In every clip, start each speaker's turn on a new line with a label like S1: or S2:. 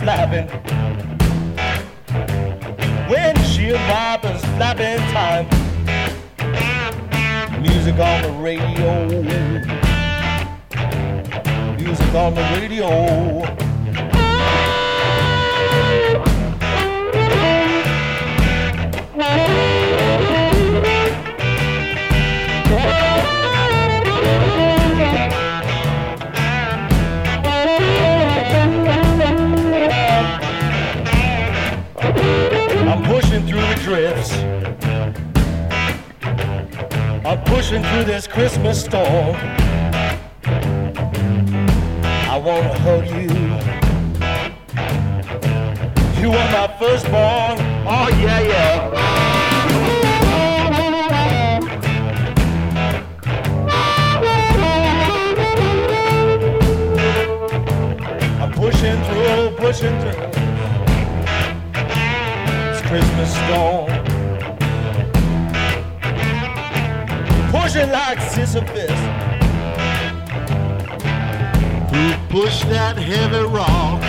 S1: Flapping. Windshield wipers flapping time. Music on the radio. Music on the radio. Pushing through this Christmas storm. I wanna hug you. You are my firstborn. Oh yeah, yeah. I'm pushing through, pushing through. It's Christmas storm. Pushing like Sisyphus. Who pushed that heavy rock?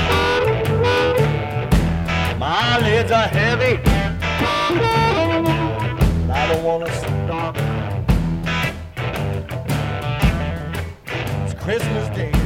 S1: My lids are heavy. I don't wanna stop. It's Christmas Day.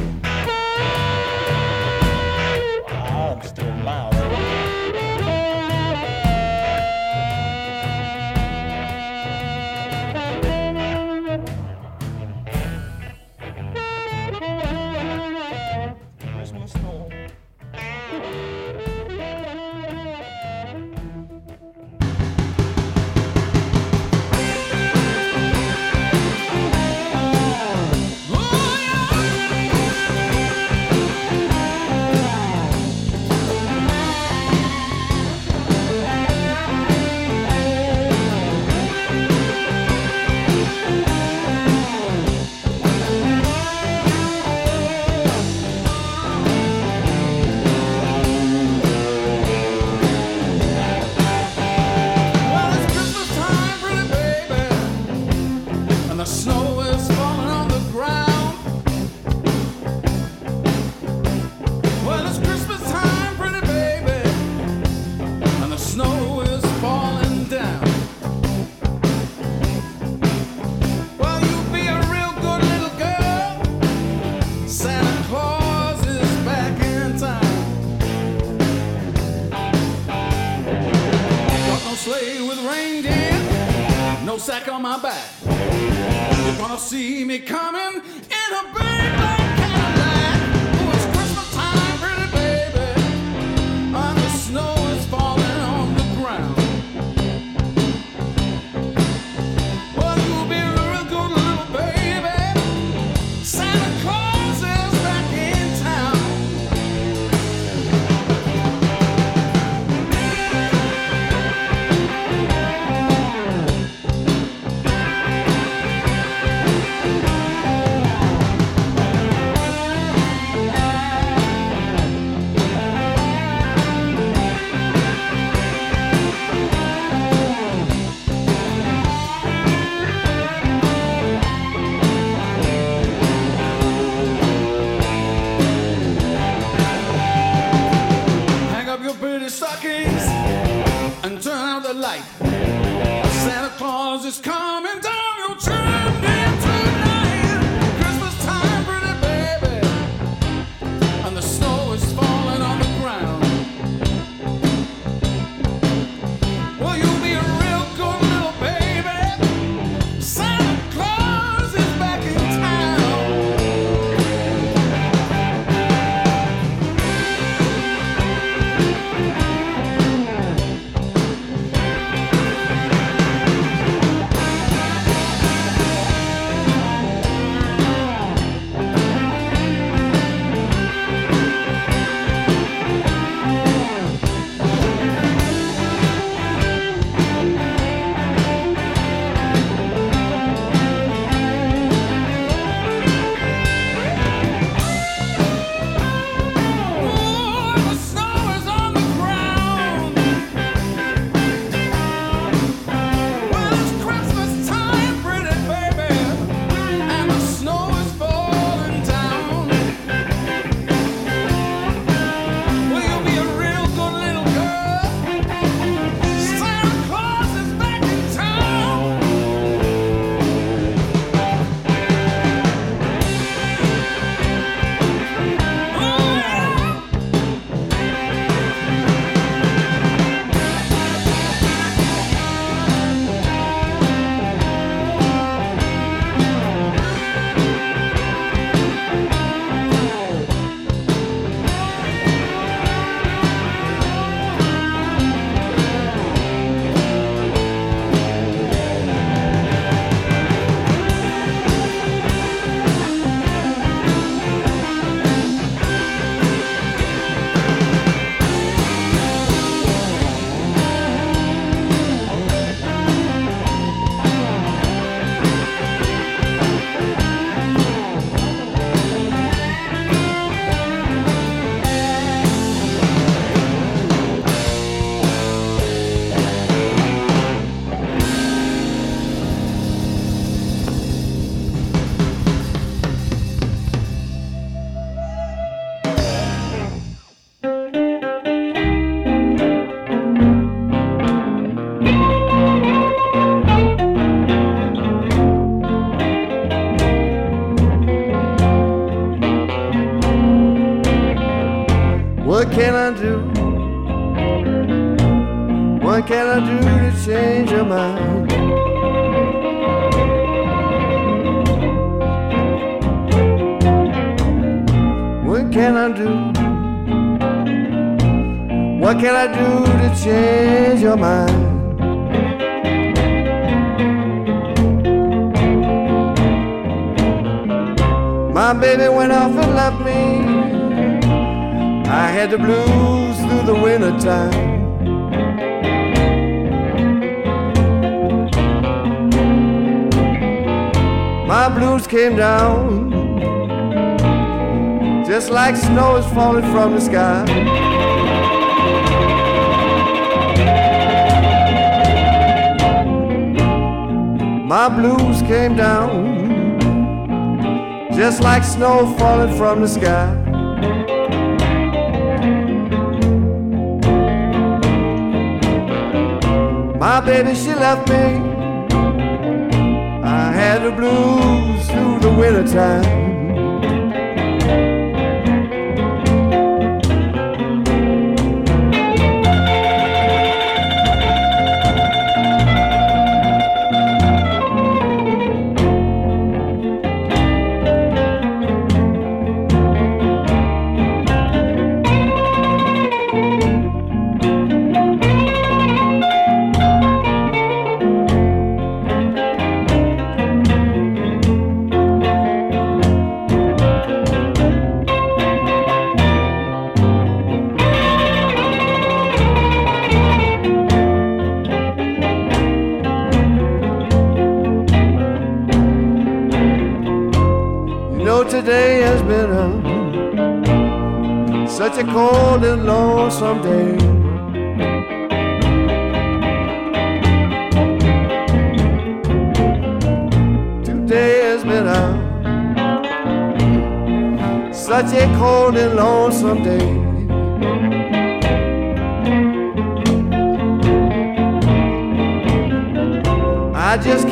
S2: snow falling
S3: from the sky. My baby, she left me. I had the blues through the wintertime.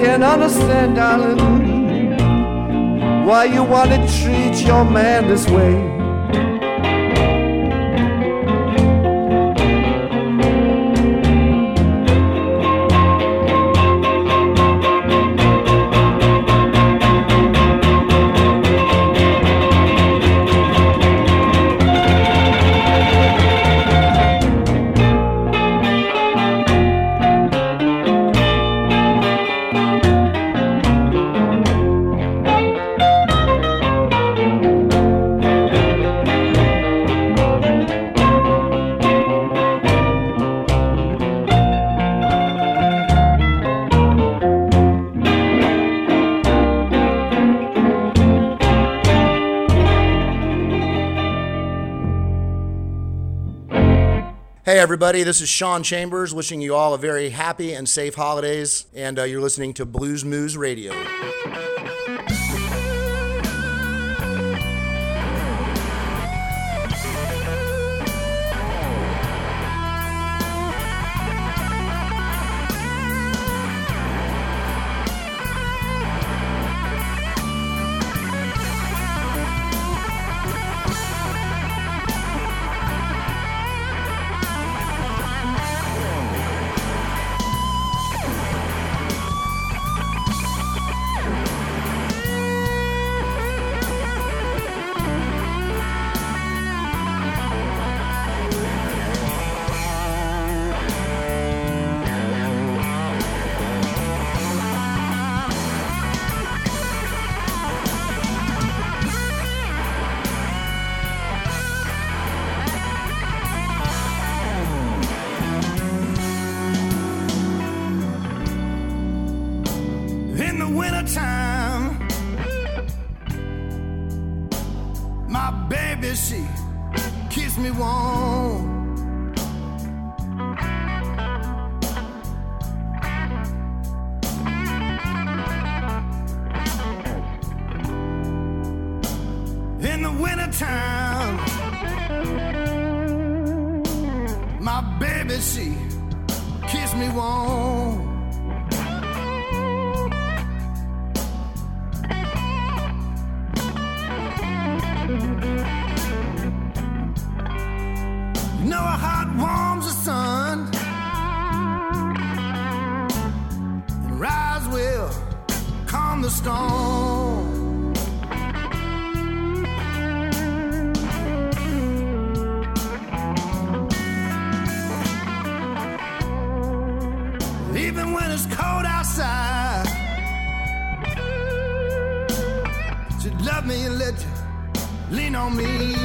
S3: I can't understand, darling, why you wanna treat your man this way.
S4: Everybody, this is Sean Chambers wishing you all a very happy and safe holidays. And uh, you're listening to Blues Moose Radio.
S5: The wintertime, my baby, she keeps me warm. You know how hot warms the sun and rise will calm the storm. On me.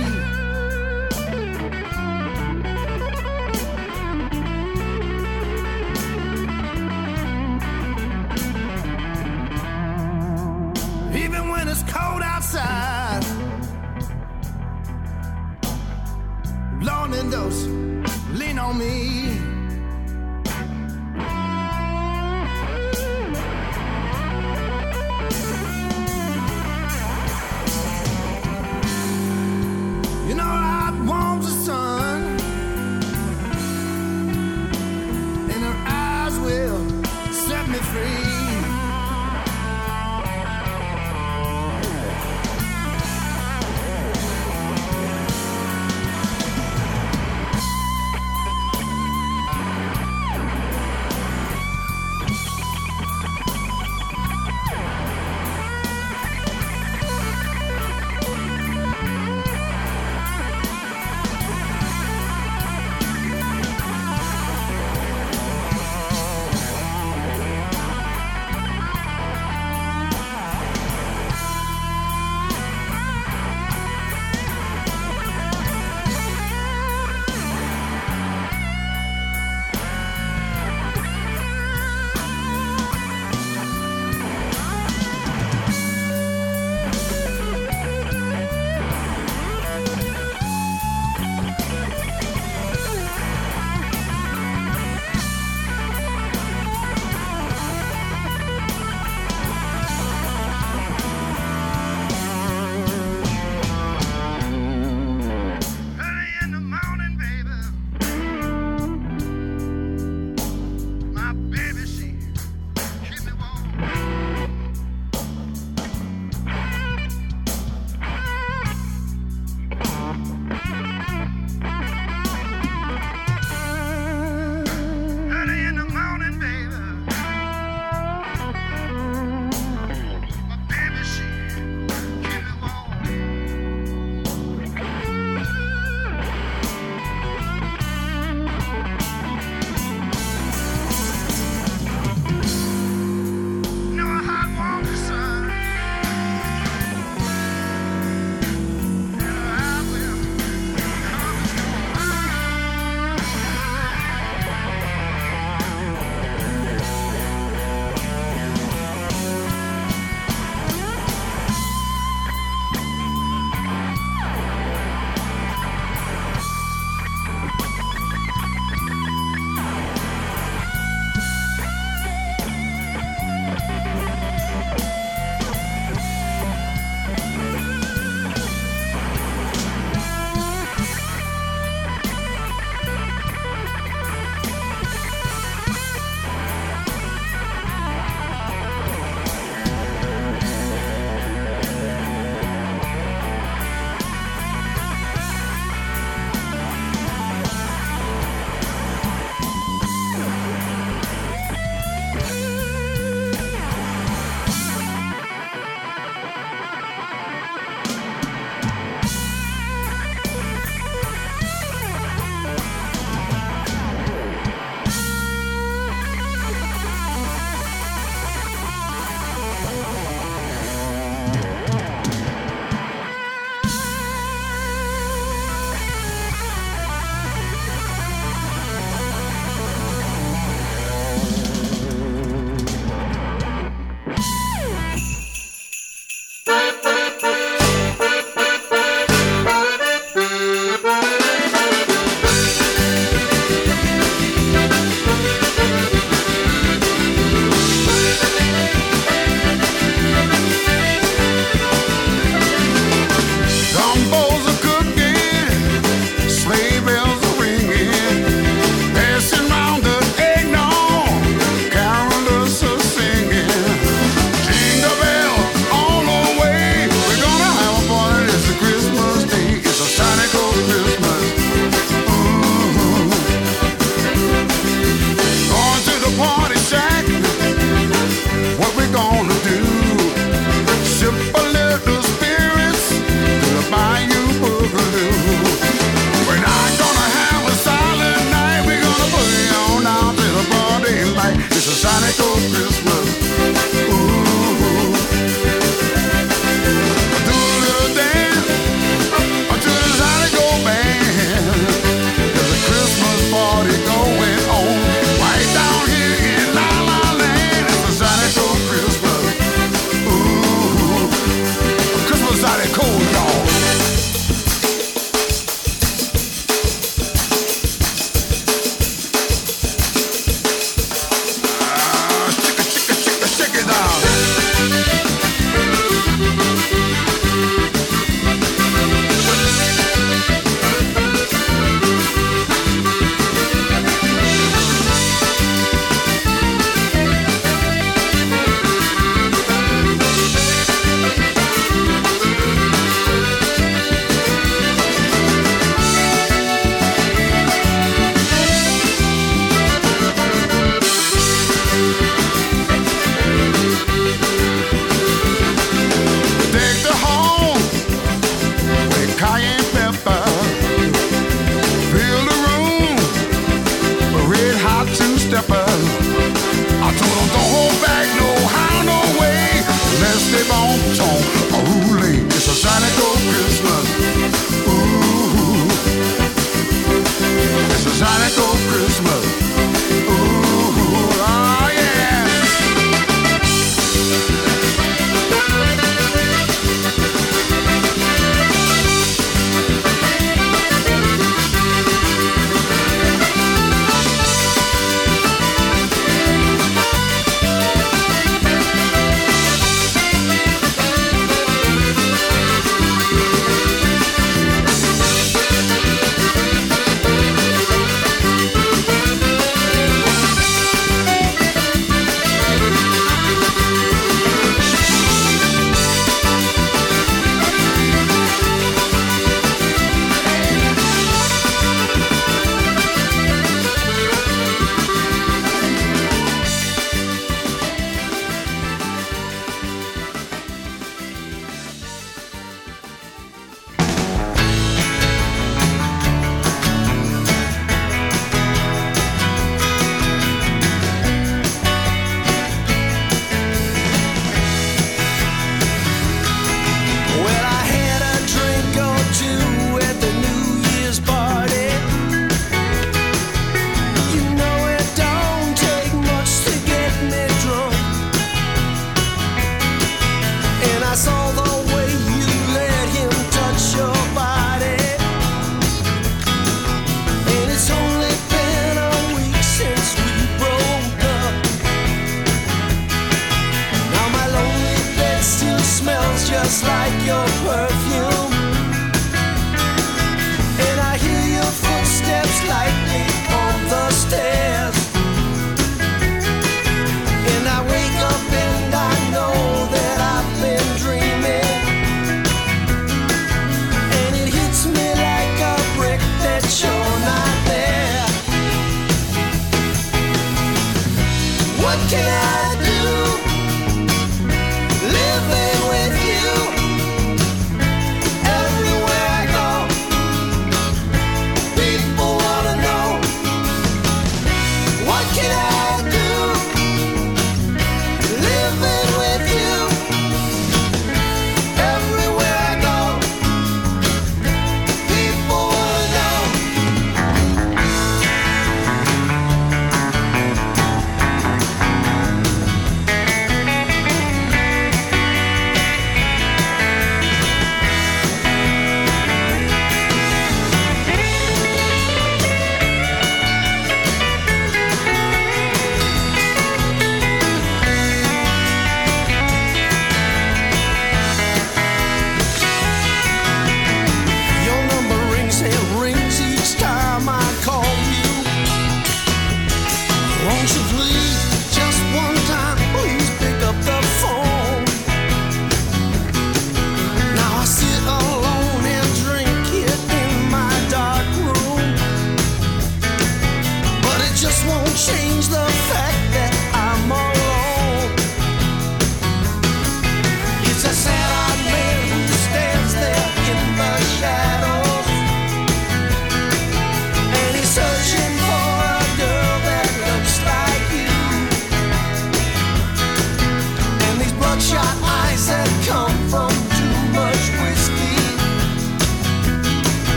S6: Sunny to
S7: blue.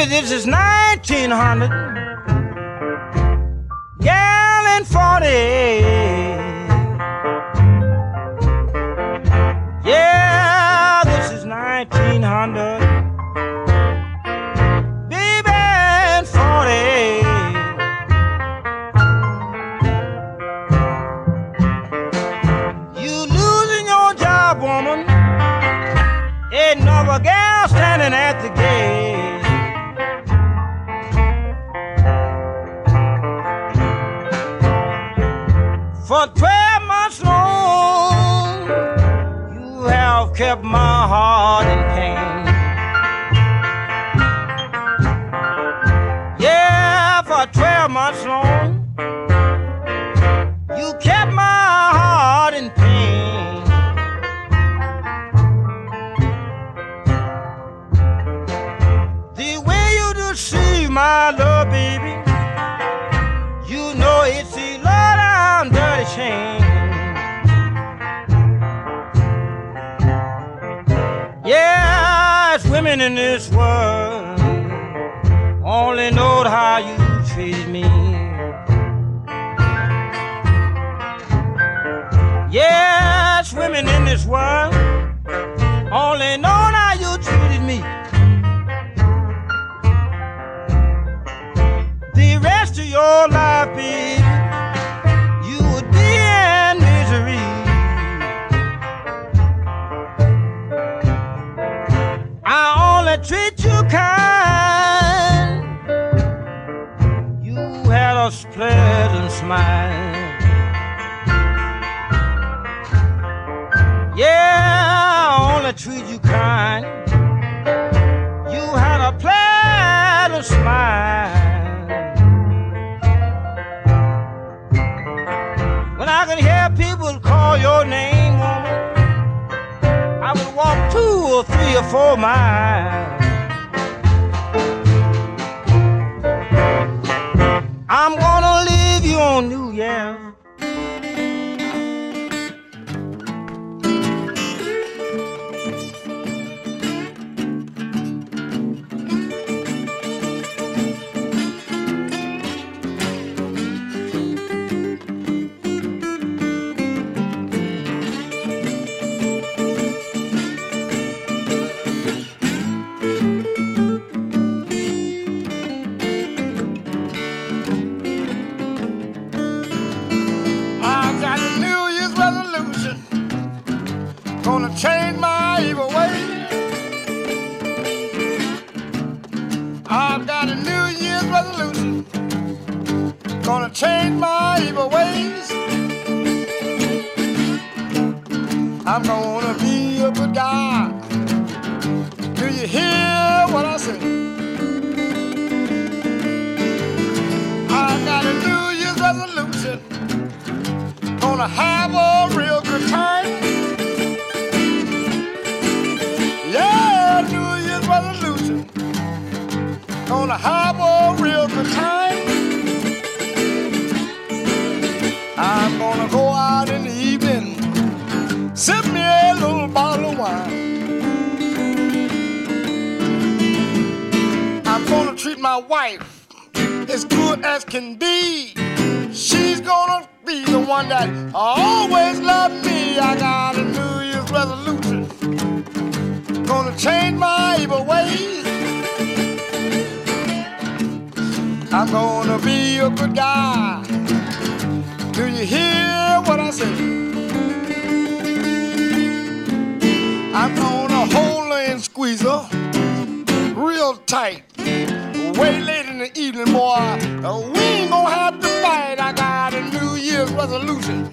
S8: Baby, this is 1900. Gallon 40. Carol's pleasant smile. Yeah, I only treat you kind. You had a pleasant smile. When I can hear people call your name, woman, I would walk two or three or four miles. I'm gonna
S9: be a good guy. Do you hear what I say? I got a New Year's resolution. Gonna have a real good time. Yeah, New Year's resolution. Gonna have my wife as good as can be. She's gonna be the one that always loved me. I got a New Year's resolution. Gonna change my evil ways. I'm gonna be a good guy. Do you hear what I say? I'm gonna hold her and squeeze her real tight. Way late in the evening, boy, we ain't gonna have to fight. I got a New Year's resolution.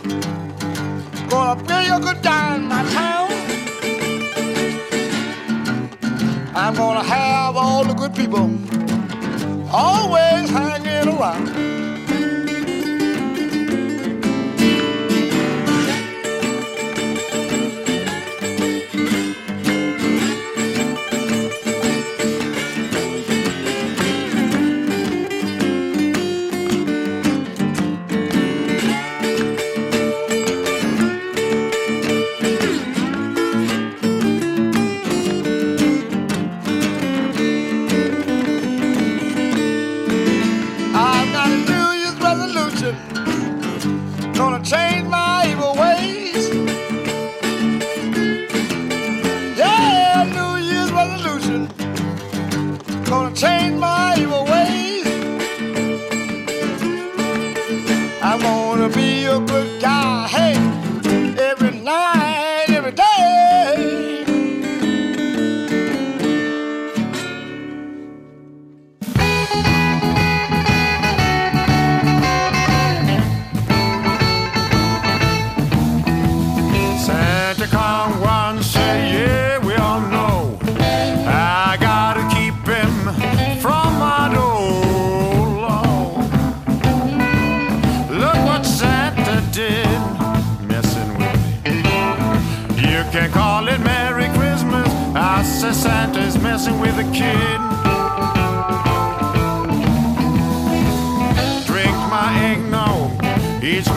S9: Gonna pay a good dime in my town. I'm gonna have all the good people always hanging around.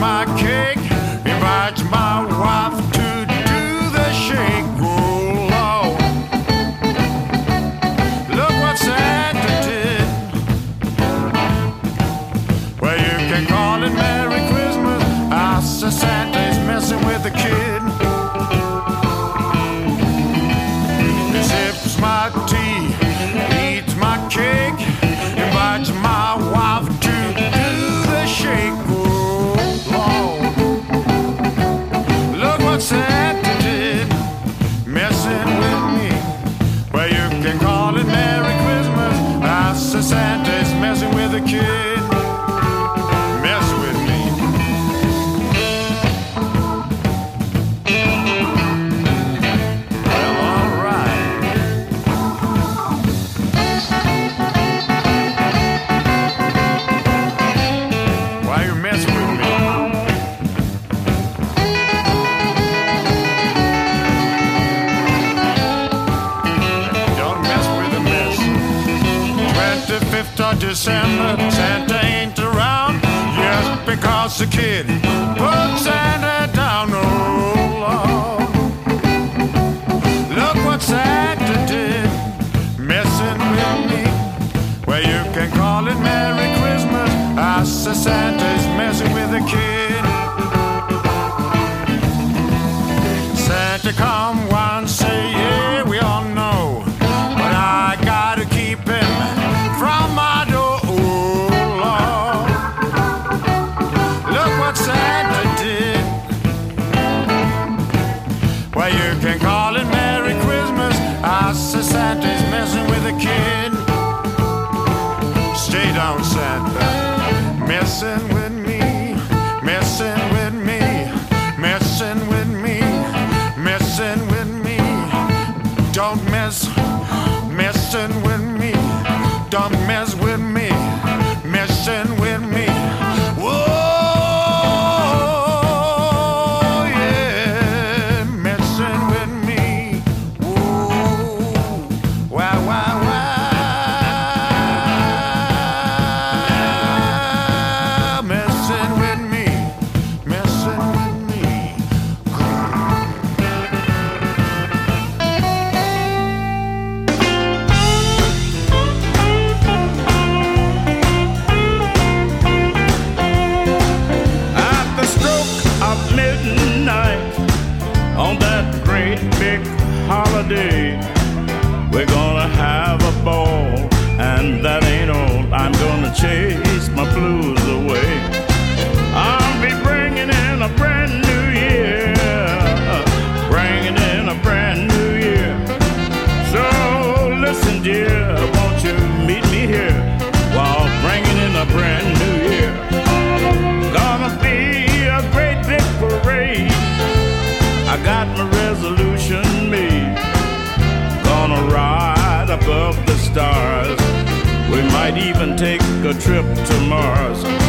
S9: my care. a
S10: kid.
S11: sound sad. Even take a trip to Mars.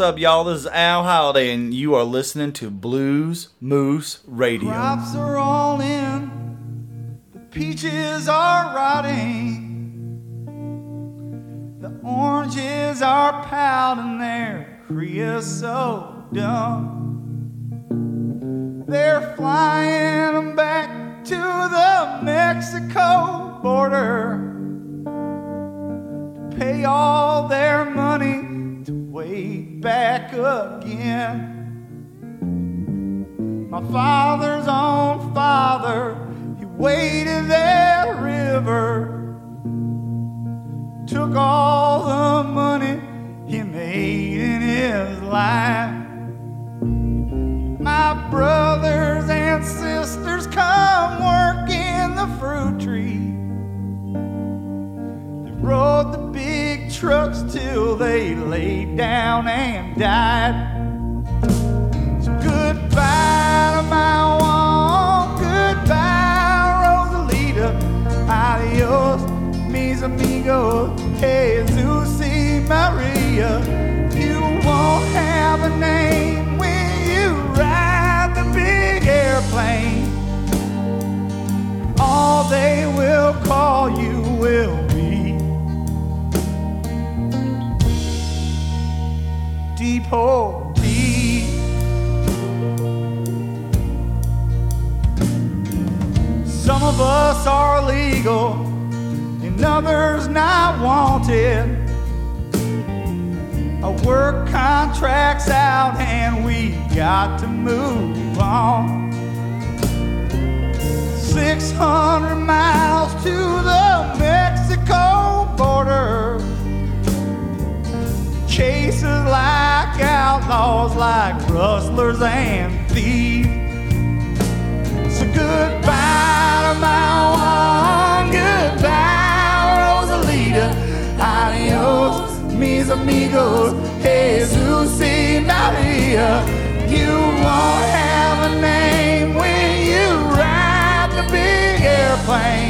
S12: What's up, y'all? This is Al Holliday, and you are listening to Blues Moose Radio.
S13: Crops are all in, the peaches are rotting, the oranges are pouting their creosote dumb. They're flying 'em back to the Mexico border to pay all their wait back again. My father's own father, he waded that river, took all the money he made in his life. My brothers and sisters come work in the fruit tree. They rode the big trucks till they laid down and died. So goodbye to my Juan, goodbye Rosalita, adios mis amigos, Jesus y Maria. You won't have a name when you ride the big airplane. All they will call you will deportee. Some of us are legal, and others not wanted. Our work contracts out, and we got to move on. 600 miles to the Mexico border. Chases like outlaws, like rustlers and thieves. So goodbye to my Juan, goodbye, Rosalita. Adios, mis amigos, Jesus y Maria. You won't have a name when you ride the big airplane.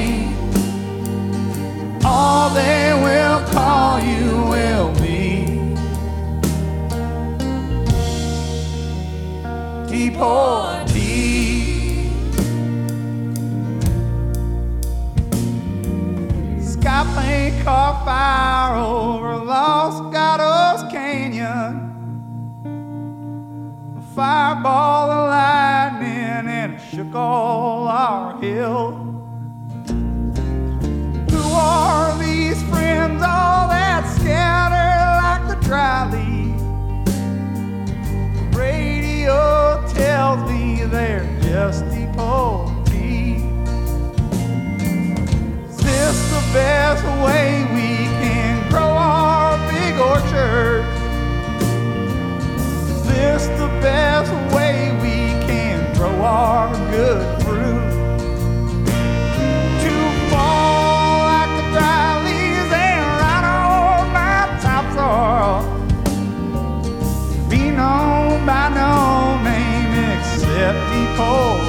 S13: Skyplane caught fire over Canyon. A fireball of lightning and it shook all our hills. Who are these friends, all that they're just deportees. Is this the best way we can grow our big orchard? Is this the best way we can grow our good fruit? Except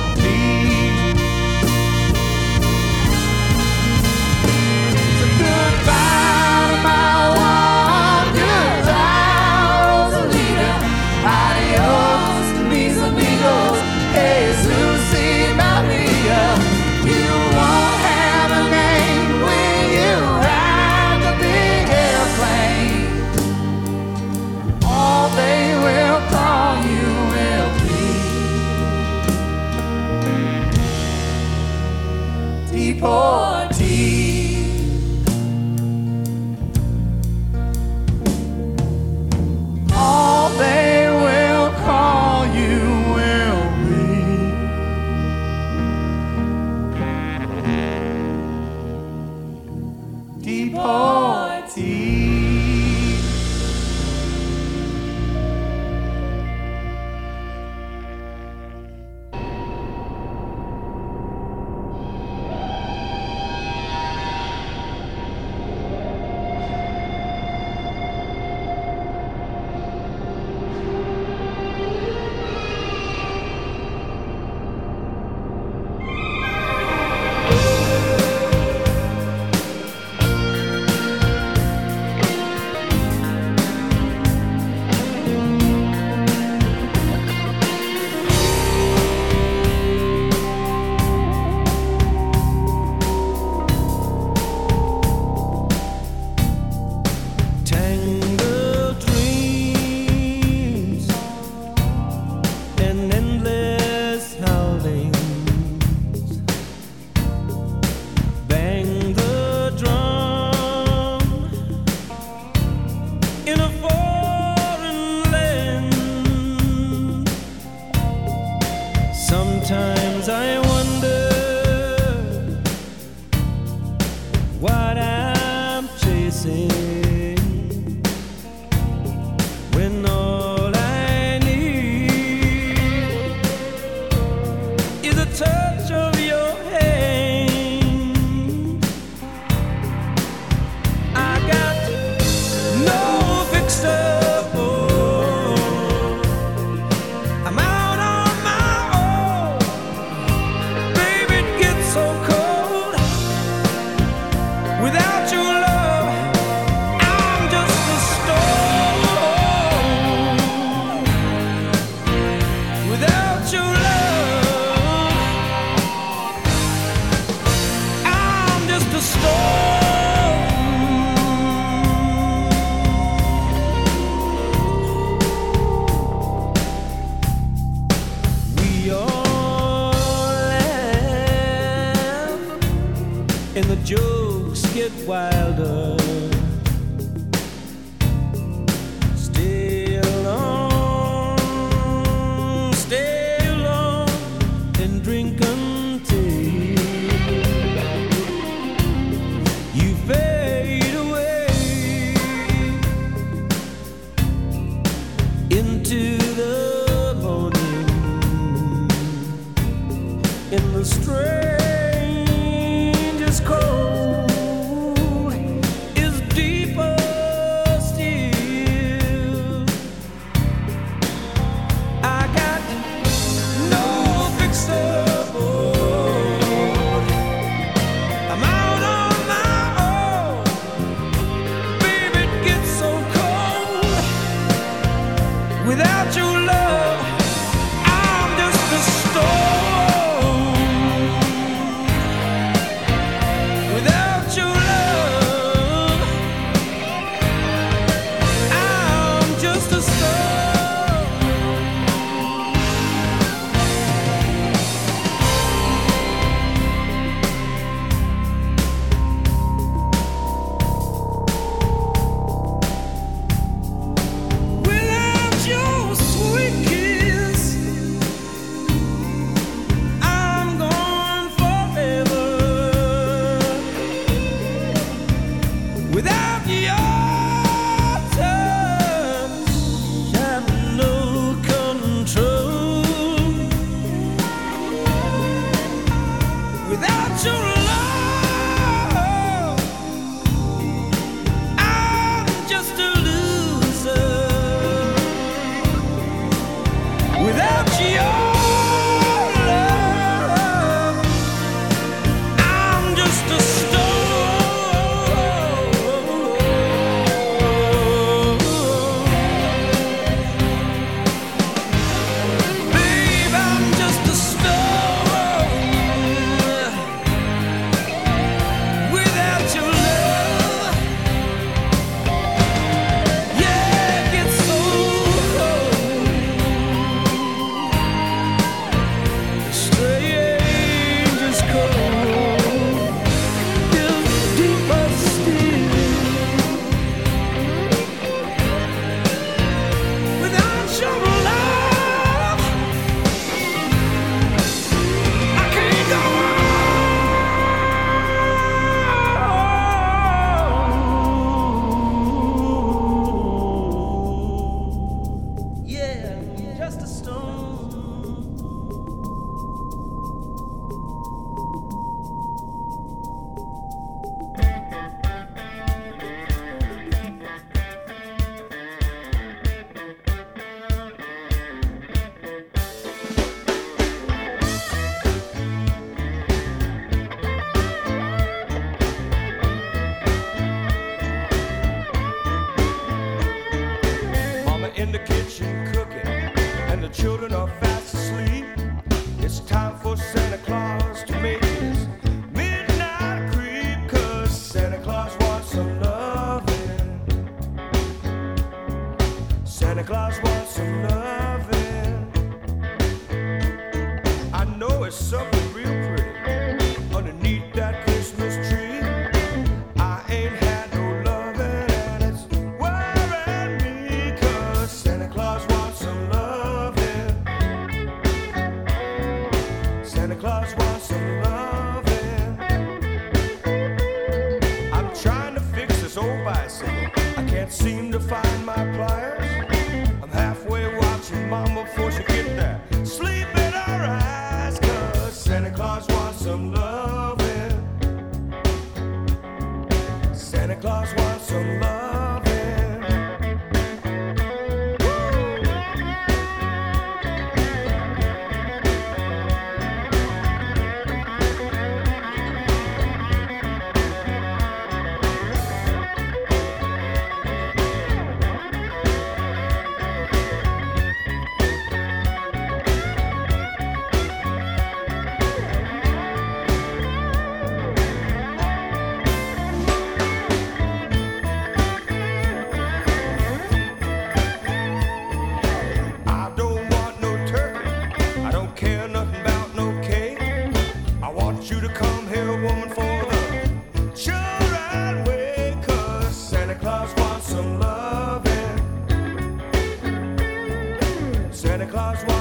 S14: stars.